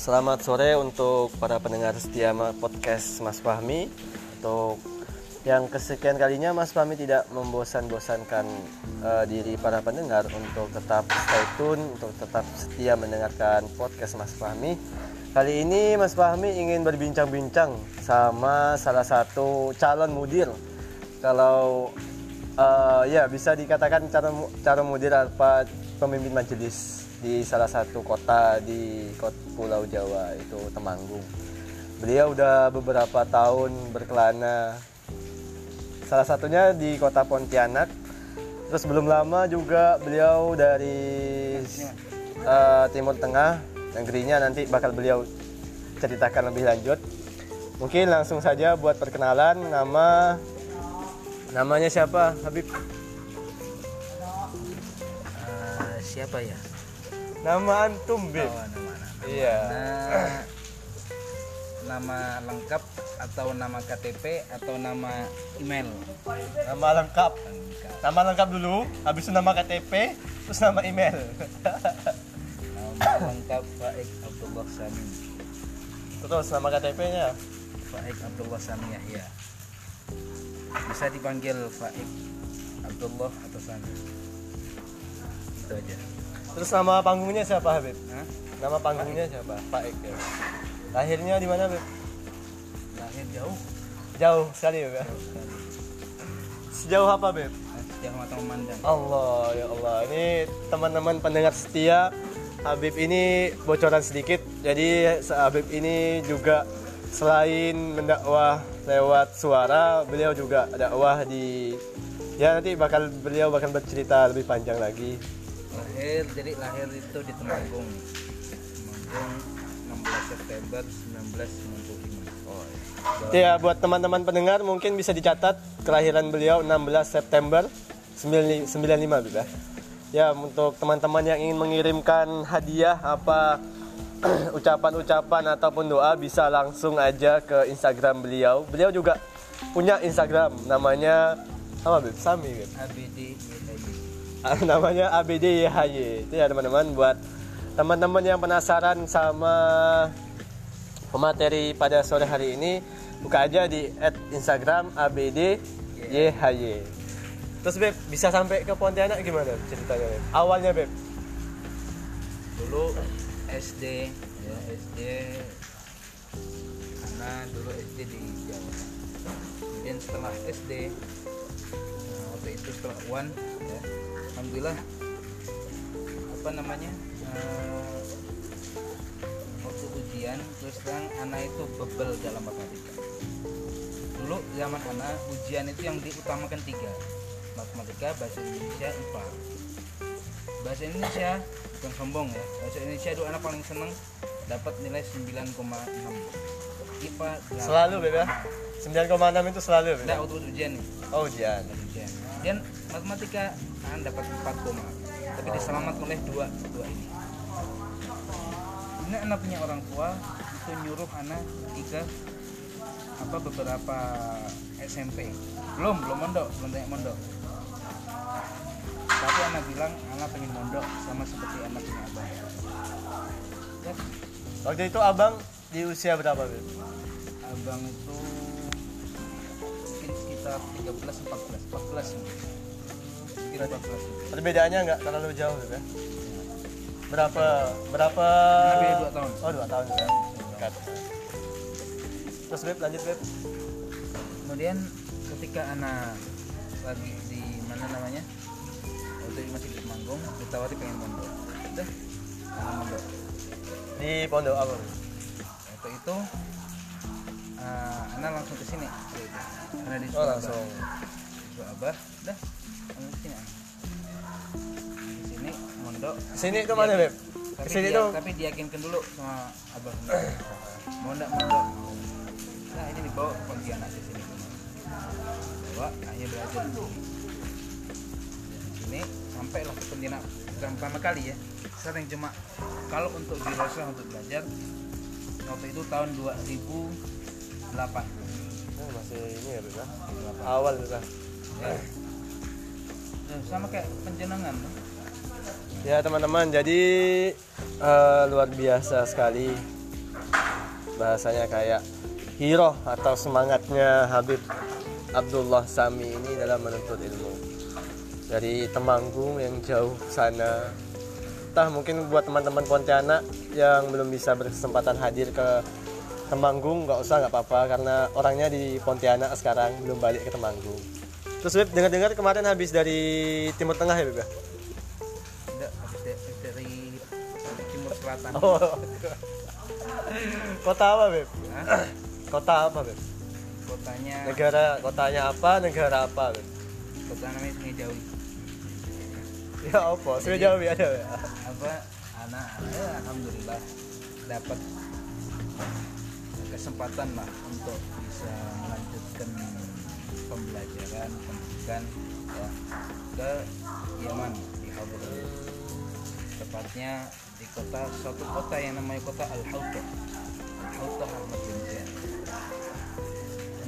Selamat sore untuk para pendengar setia podcast Mas Fahmi. Untuk yang kesekian kalinya Mas Fahmi tidak membosan-bosankan uh, diri para pendengar untuk tetap stay tune, untuk tetap setia mendengarkan podcast Mas Fahmi. Kali ini Mas Fahmi ingin berbincang-bincang sama salah satu calon mudir. Kalau uh, ya bisa dikatakan calon calon mudir apa pemimpin majelis di salah satu kota di Pulau Jawa itu Temanggung. Beliau udah beberapa tahun berkelana salah satunya di kota Pontianak. Terus belum lama juga beliau dari uh, Timur Tengah, negerinya nanti bakal beliau ceritakan lebih lanjut. Mungkin langsung saja buat perkenalan nama namanya siapa Habib? Uh, siapa ya? Nama antum, Bib. Oh, nama, nama. Iya. Nah, nama lengkap atau nama KTP atau nama email? Nama lengkap. Lengkap. Nama lengkap dulu, habis itu nama KTP, terus nama email. Nama lengkap Faik Abdullah Sami. terus nama KTP-nya. Faik Abdullah Sami Yahya. Bisa dipanggil Faik Abdullah atau Sami. Itu aja. Terus nama panggungnya siapa, Habib? Hah? Nama panggungnya siapa? Pak Ek. Ya. Lahirnya di mana, Habib? Lahir jauh. Jauh sekali ya, Jauh sekali. Sejauh apa, Beb? Sejauh mata memandang. Allah, ya Allah. Ini teman-teman pendengar setia Habib ini bocoran sedikit. Jadi Habib ini juga selain mendakwah lewat suara, beliau juga dakwah di ya nanti bakal beliau bakal bercerita lebih panjang lagi. Lahir jadi lahir itu di Temanggung Temanggung 16 September 1995 Oh, Ya buat teman-teman pendengar mungkin bisa dicatat kelahiran beliau 16 September 95 Bib, ya. Ya untuk teman-teman yang ingin mengirimkan hadiah apa ucapan-ucapan ataupun doa bisa langsung aja ke Instagram beliau. Beliau juga punya Instagram namanya apa? Sami kan? YHY namanya ABD YHY itu ya teman-teman buat teman-teman yang penasaran sama pemateri pada sore hari ini buka aja di at Instagram ABD YHY terus Beb bisa sampai ke Pontianak gimana ceritanya Beb? awalnya Beb? Dulu SD ya SD karena dulu SD di Jawa. Kemudian setelah SD waktu itu setelah UAN ya. Alhamdulillah apa namanya eh, waktu ujian terus terang anak itu bebel dalam matematika. Dulu zaman anak ujian itu yang diutamakan tiga. Matematika bahasa Indonesia IPA bahasa Indonesia bukan sombong ya. Bahasa Indonesia itu anak paling seneng dapat nilai 9,6 IPA 8. selalu Beb ya 9,6 itu selalu Beb Nggak, waktu ujian nih. Oh ujian. Ujian. Dan matematika anak dapat 4 koma. Tapi diselamatkan oleh dua dua ini. Ini anak punya orang tua itu nyuruh anak ke apa beberapa SMP belum belum mondok belum tanya mondok. Tapi anak bilang anak pengen mondok sama seperti anak punya abang. Ya, waktu itu abang di usia berapa Beb? abang itu sekitar 13 14 14 mungkin 14 perbedaannya nggak terlalu jauh Beb ya? Berapa berapa? Lebih dua tahun. oh dua tahun ya. Dekat. Terus Beb lanjut Beb. Kemudian ketika anak lagi di mana namanya? Waktu masih di Temanggung ditawari pengen mondok. Udah mondok. Di pondok apa waktu itu uh, anak langsung ke sini. Karena di oh Surabaya langsung. Di Abah. Udah langsung ke sini ke sini mondok sini itu mana Beb? tapi Ke sini dia, tuh tapi diyakinkan dulu sama abah. Mau ndak mondok nah ini dibawa ke Pontianak di sini. Bawa akhirnya belajar di sini sini sampailah ke Pontianak bukan pertama kali ya. Sering cuma kalau untuk di Rosa untuk belajar waktu itu tahun 2008 Oh, masih ini ya ya? awal Beb ya? Ya, sama kayak penjenengan Ya teman-teman, jadi eh, luar biasa sekali bahasanya kayak hero atau semangatnya Habib Abdullah Sami ini dalam menuntut ilmu. Dari Temanggung yang jauh sana. Entah mungkin buat teman-teman Pontianak yang belum bisa berkesempatan hadir ke Temanggung nggak usah nggak apa-apa karena orangnya di Pontianak sekarang belum balik ke Temanggung terus Beb dengar-dengar kemarin habis dari Timur Tengah ya Beb ya? Tidak, habis da- habis dari timur selatan. Oh. Kota apa, Beb? Hah? Kota apa, Beb? Kotanya, Negara kotanya apa? Negara apa, Beb? kota namanya Sungai Jawi. Ya apa? Jawab ya ada. Beb? Apa? Anak, ya, alhamdulillah dapat kesempatan lah untuk bisa melanjutkan pembelajaran pendidikan ya ke Yaman di Hadramaut tepatnya di kota suatu kota yang namanya kota Al Hauta Al Hauta Ahmad bin Zain.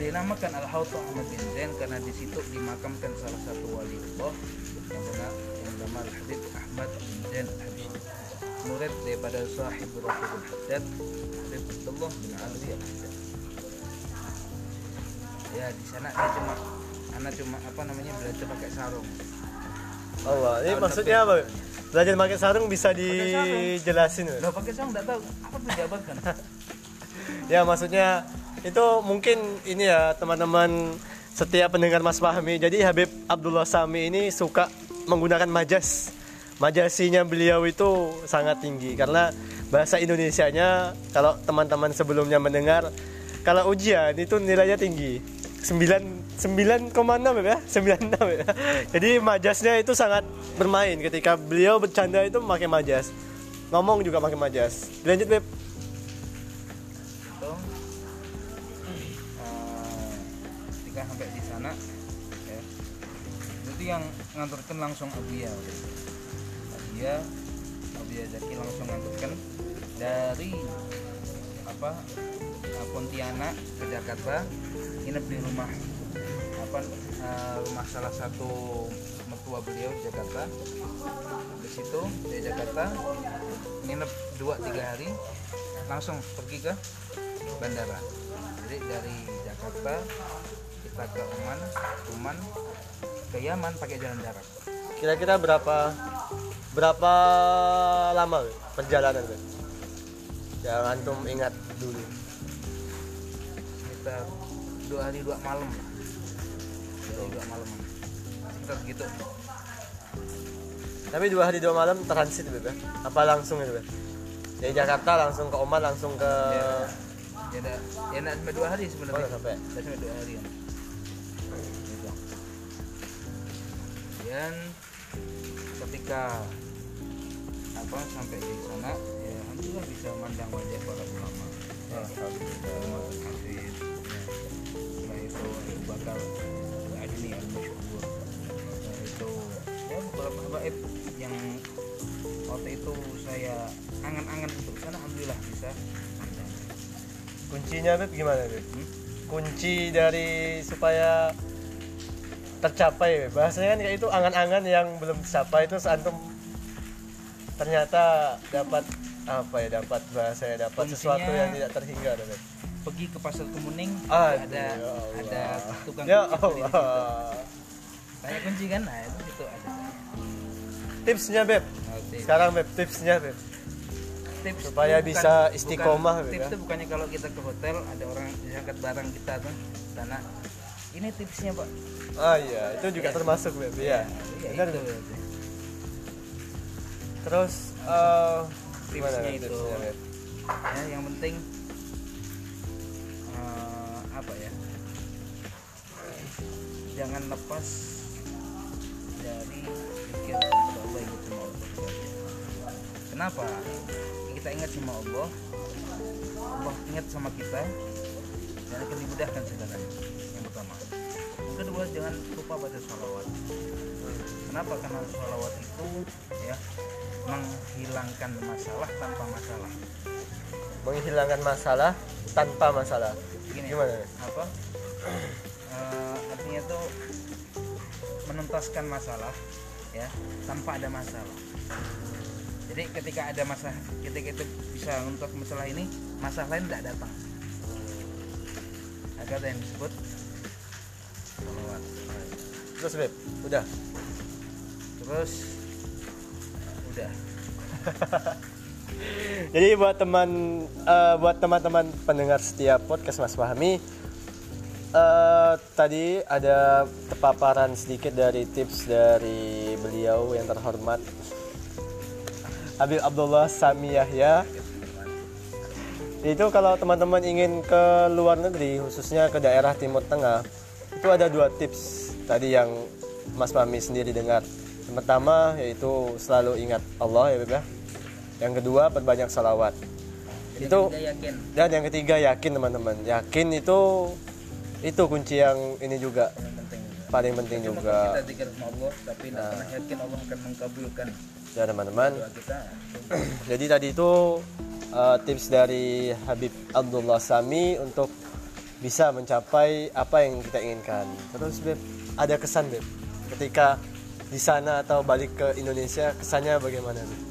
Dinamakan Al Hauta Ahmad bin Zain karena di situ dimakamkan salah satu wali Allah yang bernama Al Habib Ahmad bin Zain murid daripada sahib Rasulul Haddad Habib Abdullah bin Alwi Al Haddad ya di sana dia cuma anak cuma apa namanya belajar pakai sarung Oh, wah. ini Tahun maksudnya apa? Belajar pakai sarung bisa dijelasin? Loh pakai sarung nggak tahu apa pejabat kan Ya, maksudnya itu mungkin ini ya teman-teman setiap pendengar Mas Fahmi. Jadi Habib Abdullah Sami ini suka menggunakan majas. Majasinya beliau itu sangat tinggi karena bahasa Indonesianya kalau teman-teman sebelumnya mendengar kalau ujian itu nilainya tinggi. 9 9,6 ya, 96 ya. Jadi majasnya itu sangat bermain ketika beliau bercanda itu memakai majas. Ngomong juga pakai majas. Lanjut, Beb. eh, ketika sampai di sana ya itu yang nganturkan langsung Abuya Abuya Abuya Zaki langsung nganturkan dari apa eh, Pontianak ke Jakarta nginep di rumah apa eh, rumah salah satu mertua beliau di Jakarta. Di situ di Jakarta nginep dua tiga hari langsung pergi ke bandara. Jadi dari Jakarta kita ke Oman Oman ke Yaman pakai jalan darat. Kira-kira berapa berapa lama perjalanan Beb? Yang antum ingat dulu. kita dua hari dua malam lah dua hari dua malam sekitar gitu Tapi dua hari dua malam transit Beb ya? Apa langsung itu Beb? Dari Jakarta langsung ke Oman langsung ke ya ya ada ya nggak sampai dua hari Oh, sebenarnya nggak sampai. Nggak sampai dua hari ya dan ketika apa sampai di sana ya alhamdulillah bisa memandang wajah para ulama ya hafid ya. setelah itu Abu Bakar Al-Ajmi al-Masyhur setelah itu ya beberapa habaib yang waktu itu saya angan-angan untuk sana alhamdulillah bisa mandang kuncinya Beb gimana Beb? Hmm? Kunci dari supaya tercapai. Bahasanya kan kayak itu angan-angan yang belum tercapai itu antum ternyata dapat apa ya dapat bahasa ya dapat sesuatu Kuncinya- yang tidak terhingga Beb. pergi ke pasar Kemuning Aduh, ada ya ada tukang Ya kunci. Tanya kunci kan nah itu situ ada Tipsnya Beb. Oh, tips. Sekarang Beb, tipsnya Beb. tips supaya itu bisa istiqomah, bukan, tips ya. itu bukannya kalau kita ke hotel ada orang diangkat barang kita tuh sana ini tipsnya pak Ah iya, itu juga Iya. termasuk Beb. Iya. ya, Benar, itu Beb. Terus gimana Tipsnya itu. tipsnya, ya yang penting eh, apa ya? Jangan lepas dari pikir kepada Allah ingat sama Allah kenapa? Kita ingat sama Allah Allah ingat sama kita dan akan dimudahkan segalanya. Yang pertama. Yang kedua jangan lupa baca sholawat kenapa? Karena sholawat itu ya menghilangkan masalah tanpa masalah. Menghilangkan masalah tanpa masalah. gini Gimana? apa? Eh, artinya tuh menuntaskan masalah ya tanpa ada masalah. Jadi ketika ada masalah ketika itu bisa untuk masalah ini masalah lain tidak datang. Agar ada yang disebut terus beb udah terus udah. Jadi buat teman eh, buat teman-teman pendengar setiap podcast Mas Fahmi eh, tadi ada paparan sedikit dari tips dari beliau yang terhormat. Habib Abdullah Sami Yahya. Itu kalau teman-teman ingin ke luar negeri khususnya ke daerah Timur Tengah itu ada dua tips tadi yang Mas Fahmi sendiri dengar yang pertama yaitu selalu ingat Allah ya Beb ya. Yang kedua perbanyak salawat. Jadi itu yakin. dan yang ketiga yakin teman-teman. Yakin itu itu kunci yang ini juga. Yang penting juga. paling penting Cuma juga. kalau kita zikir sama Allah tapi tidak pernah yakin Allah akan mengkabulkan ya teman-teman. jadi tadi itu uh, tips dari Habib Abdullah Sami untuk bisa mencapai apa yang kita inginkan. Terus Beb ada kesan Beb ketika di sana atau balik ke Indonesia kesannya bagaimana? Beb?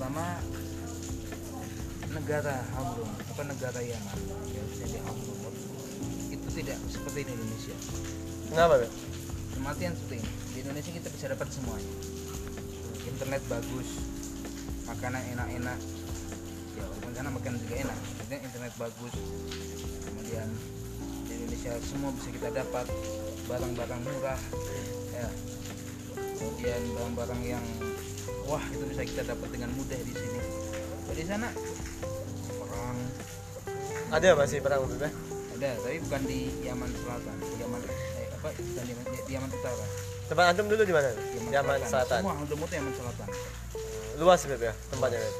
pertama negara Hamrum apa negara Yaman ya jadi Hamrum itu tidak seperti di Indonesia. Kenapa kematian seperti ini. Di Indonesia kita bisa dapat semuanya. Internet bagus makanan enak-enak. Ya walaupun sana makan juga enak internet bagus. Kemudian di Indonesia semua bisa kita dapat. Barang-barang murah ya kemudian barang-barang yang wah itu bisa kita dapat dengan mudah di sini. Di sana perang. Ada masih perang ya? ada tapi bukan di Yaman Selatan. Yaman eh, apa bukan di, di Yaman Utara. Tempat antum dulu di mana? Yaman Selatan. Semua Hamdum itu Yaman Selatan. Luas Beb ya tempatnya Beb?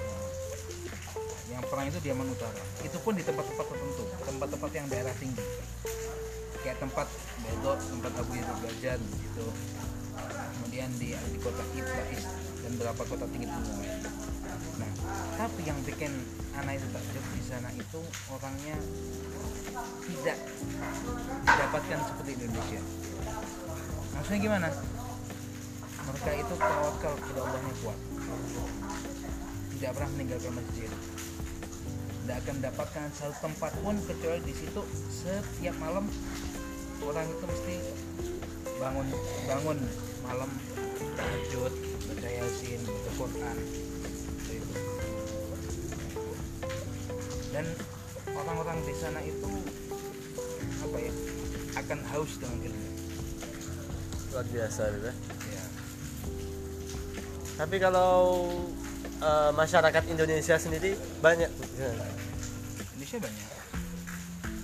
yang perang itu di Yaman Utara. Itu pun di tempat-tempat tertentu tempat-tempat yang daerah tinggi. Kayak tempat Bedok tempat Abu Yazid Bajan gitu kemudian di di kota Ibais dan beberapa kota tinggi gunung nah tapi yang bikin anak itu takjub di sana itu orangnya tidak didapatkan seperti Indonesia. Maksudnya gimana? Mereka itu tawakal kepada Allahnya kuat. Tidak pernah meninggalkan masjid. Tidak akan mendapatkan satu tempat pun kecuali di situ setiap malam orang itu mesti bangun bangun malam tahajud baca yasin baca Quran Seperti itu. dan orang-orang di sana itu apa ya akan haus dengan ilmu luar biasa Beb ya? ya Tapi kalau eh, masyarakat Indonesia sendiri banyak? Indonesia banyak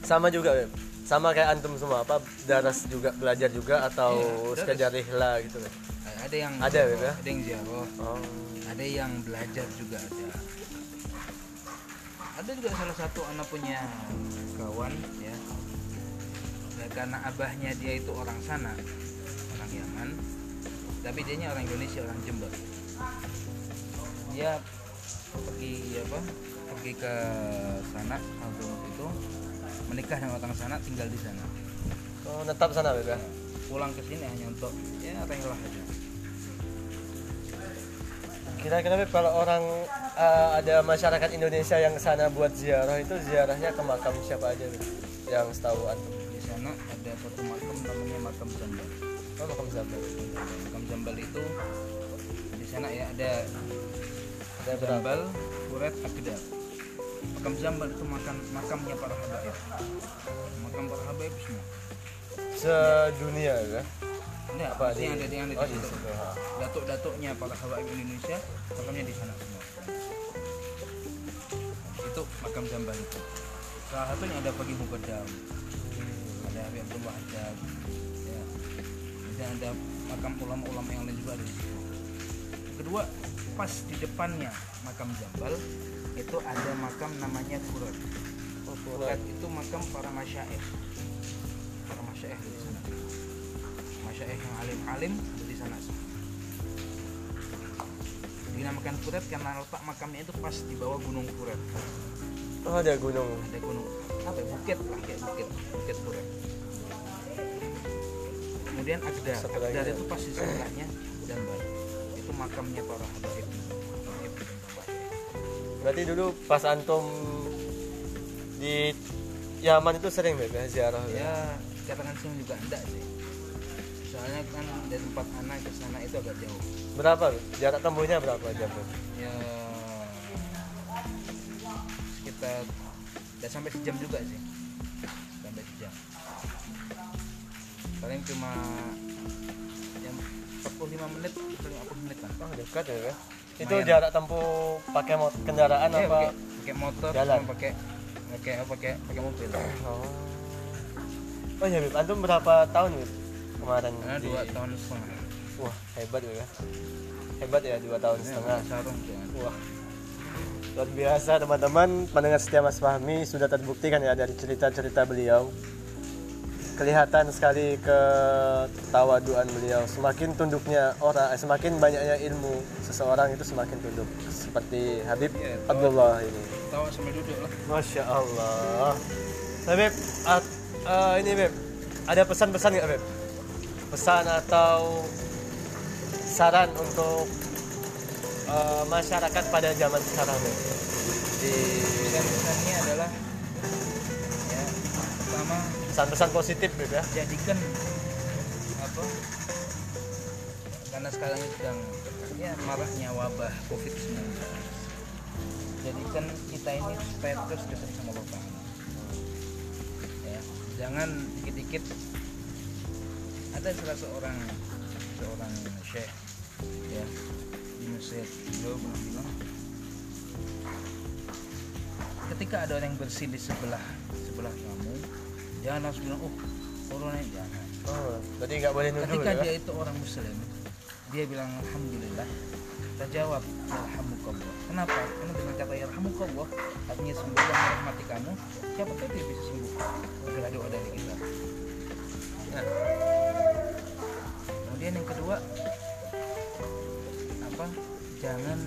sama juga Beb? Sama kayak antum semua apa daras juga belajar juga atau daras. sekedar rihla gitu Beb? ada yang Ada, Beb, ya? ada yang ziarah Oh. ada yang belajar juga ada ada juga salah satu anak punya kawan ya Ya, karena abahnya dia itu orang sana orang Yaman tapi dia orang Indonesia orang Jember dia pergi apa pergi ke sana Hadramaut itu menikah dengan orang sana tinggal di sana Oh, netap sana Beb ya? pulang ke sini hanya untuk ya rela aja Kira-kira kalau orang eh, ada masyarakat Indonesia yang ke sana buat ziarah itu ziarahnya ke makam siapa aja Beb? Yang setahu antum. di sana ada satu makam namanya makam Zambal Oh, makam Zambal. makam Zambal itu di sana ya ada Ada berapa? Zambal, Furet, Agdar makam Zambal itu makam makamnya para habaib makam para habaib semua Sedunia ya? Nah, Apa yang ada yang ada oh, di di situ. Datuk-datuknya para habaib Indonesia makamnya di sana semua. Itu makam Zambal itu. Salah satunya ada Pagi Mukaddam. Ada Habib Abdullah Haddad. Ya. Dan ada makam ulama-ulama yang lain juga ada di situ. Kedua, pas di depannya makam Zambal itu ada makam namanya Furat. Oh, Furat itu makam para masyaikh. Para masyaikh di sana. Masyaikh yang alim-alim di sana semua. Dinamakan Furat karena letak makamnya itu pas di bawah gunung Furat. Oh, ada gunung. Ada gunung apa ya, bukit lah kayak bukit, bukit Furat. Kemudian Agdar, Agdar ya. itu pas di sebelahnya Zambal. Itu makamnya para habaib. Berarti dulu pas antum di Yaman itu sering ya ziarah ya katakan sih juga enggak sih. Soalnya kan dari tempat anak ke sana itu agak jauh. Berapa jarak tempuhnya berapa jam ya sekitar tidak sampai sejam juga sih. Sampai sejam. Paling cuma yang 45 menit 50 menit kan Oh dekat ya? Itu Lumayan. jarak tempuh pakai mot- kendaraan Iya, apa? pakai pakai motor Jalan. pakai pakai pakai pakai mobil. Oh. Oh ya Beb antum berapa tahun Beb kemarin di- dua tahun setengah. Wah hebat ya. Hebat ya dua tahun setengah. Ya, sarung tuh kan. Wah, luar biasa teman-teman. Pendengar setia Mas Fahmi sudah terbukti kan ya dari cerita-cerita beliau kelihatan sekali ketawaduan beliau. Semakin tunduknya orang eh, semakin banyaknya ilmu seseorang itu semakin tunduk. Seperti Habib Iya, Abdullah ini. tawa sambil duduk lah. Masya Allah. Habib at- eh, ini Beb ada pesan-pesan nggak Beb pesan atau saran untuk eh, masyarakat pada zaman sekarang Beb di pesan-pesannya adalah ya pertama pesan-pesan positif Beb ya. Jadikan apa karena sekarang sedang ya maraknya wabah covid-19 jadikan kita ini supaya terus dekat sama Bapak. Ya jangan dikit-dikit. Ada salah seorang seorang syekh ya di Mesir beliau pernah bilang ketika ada orang yang bersih di sebelah sebelah kamu jangan langsung bilang oh corona jangan. Oh, berarti nggak boleh nuduh ketika ya? dia itu orang muslim dia bilang alhamdulillah kita jawab yarhamukallah kenapa? Karena dengan kata yarhamukallah artinya sembuh yang merahmati kamu siapa tahu dia bisa sembuh. Gara doa dari kita nah. Kemudian yang kedua apa? Jangan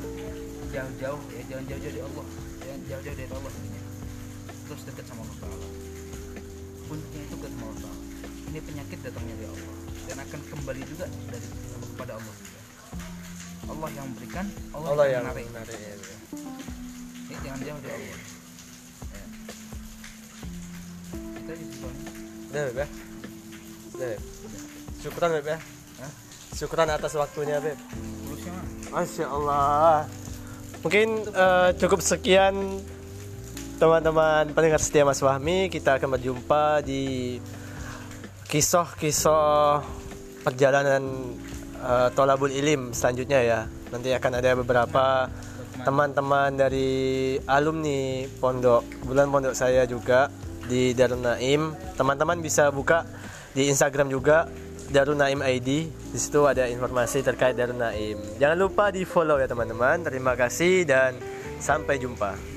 jauh-jauh ya jangan jauh-jauh dari Allah. Jangan jauh-jauh dari Allah terus dekat sama Allah puncaknya itu dekat sama Allah ini penyakit datangnya dari Allah dan akan kembali juga dari kepada Allah juga. Allah yang memberikan Allah, Allah yang menarik. menarik ya, ini jangan jauh dari Allah. Ya. kita di sini udah Beb ya? Udah Beb. Syukuran Beb ya? Syukuran atas waktunya Beb. Masya Allah. Mungkin eh, cukup sekian teman-teman pendengar setia Mas Fahmi. Kita akan berjumpa di kisah-kisah perjalanan eh, Tolabul Ilim selanjutnya ya. Nanti akan ada beberapa teman-teman dari alumni pondok bulan pondok saya juga di Darun Naim. Teman-teman bisa buka di Instagram juga Darun Naim ID. Di situ ada informasi terkait Darun Naim. Jangan lupa di follow ya teman-teman. Terima kasih dan sampai jumpa.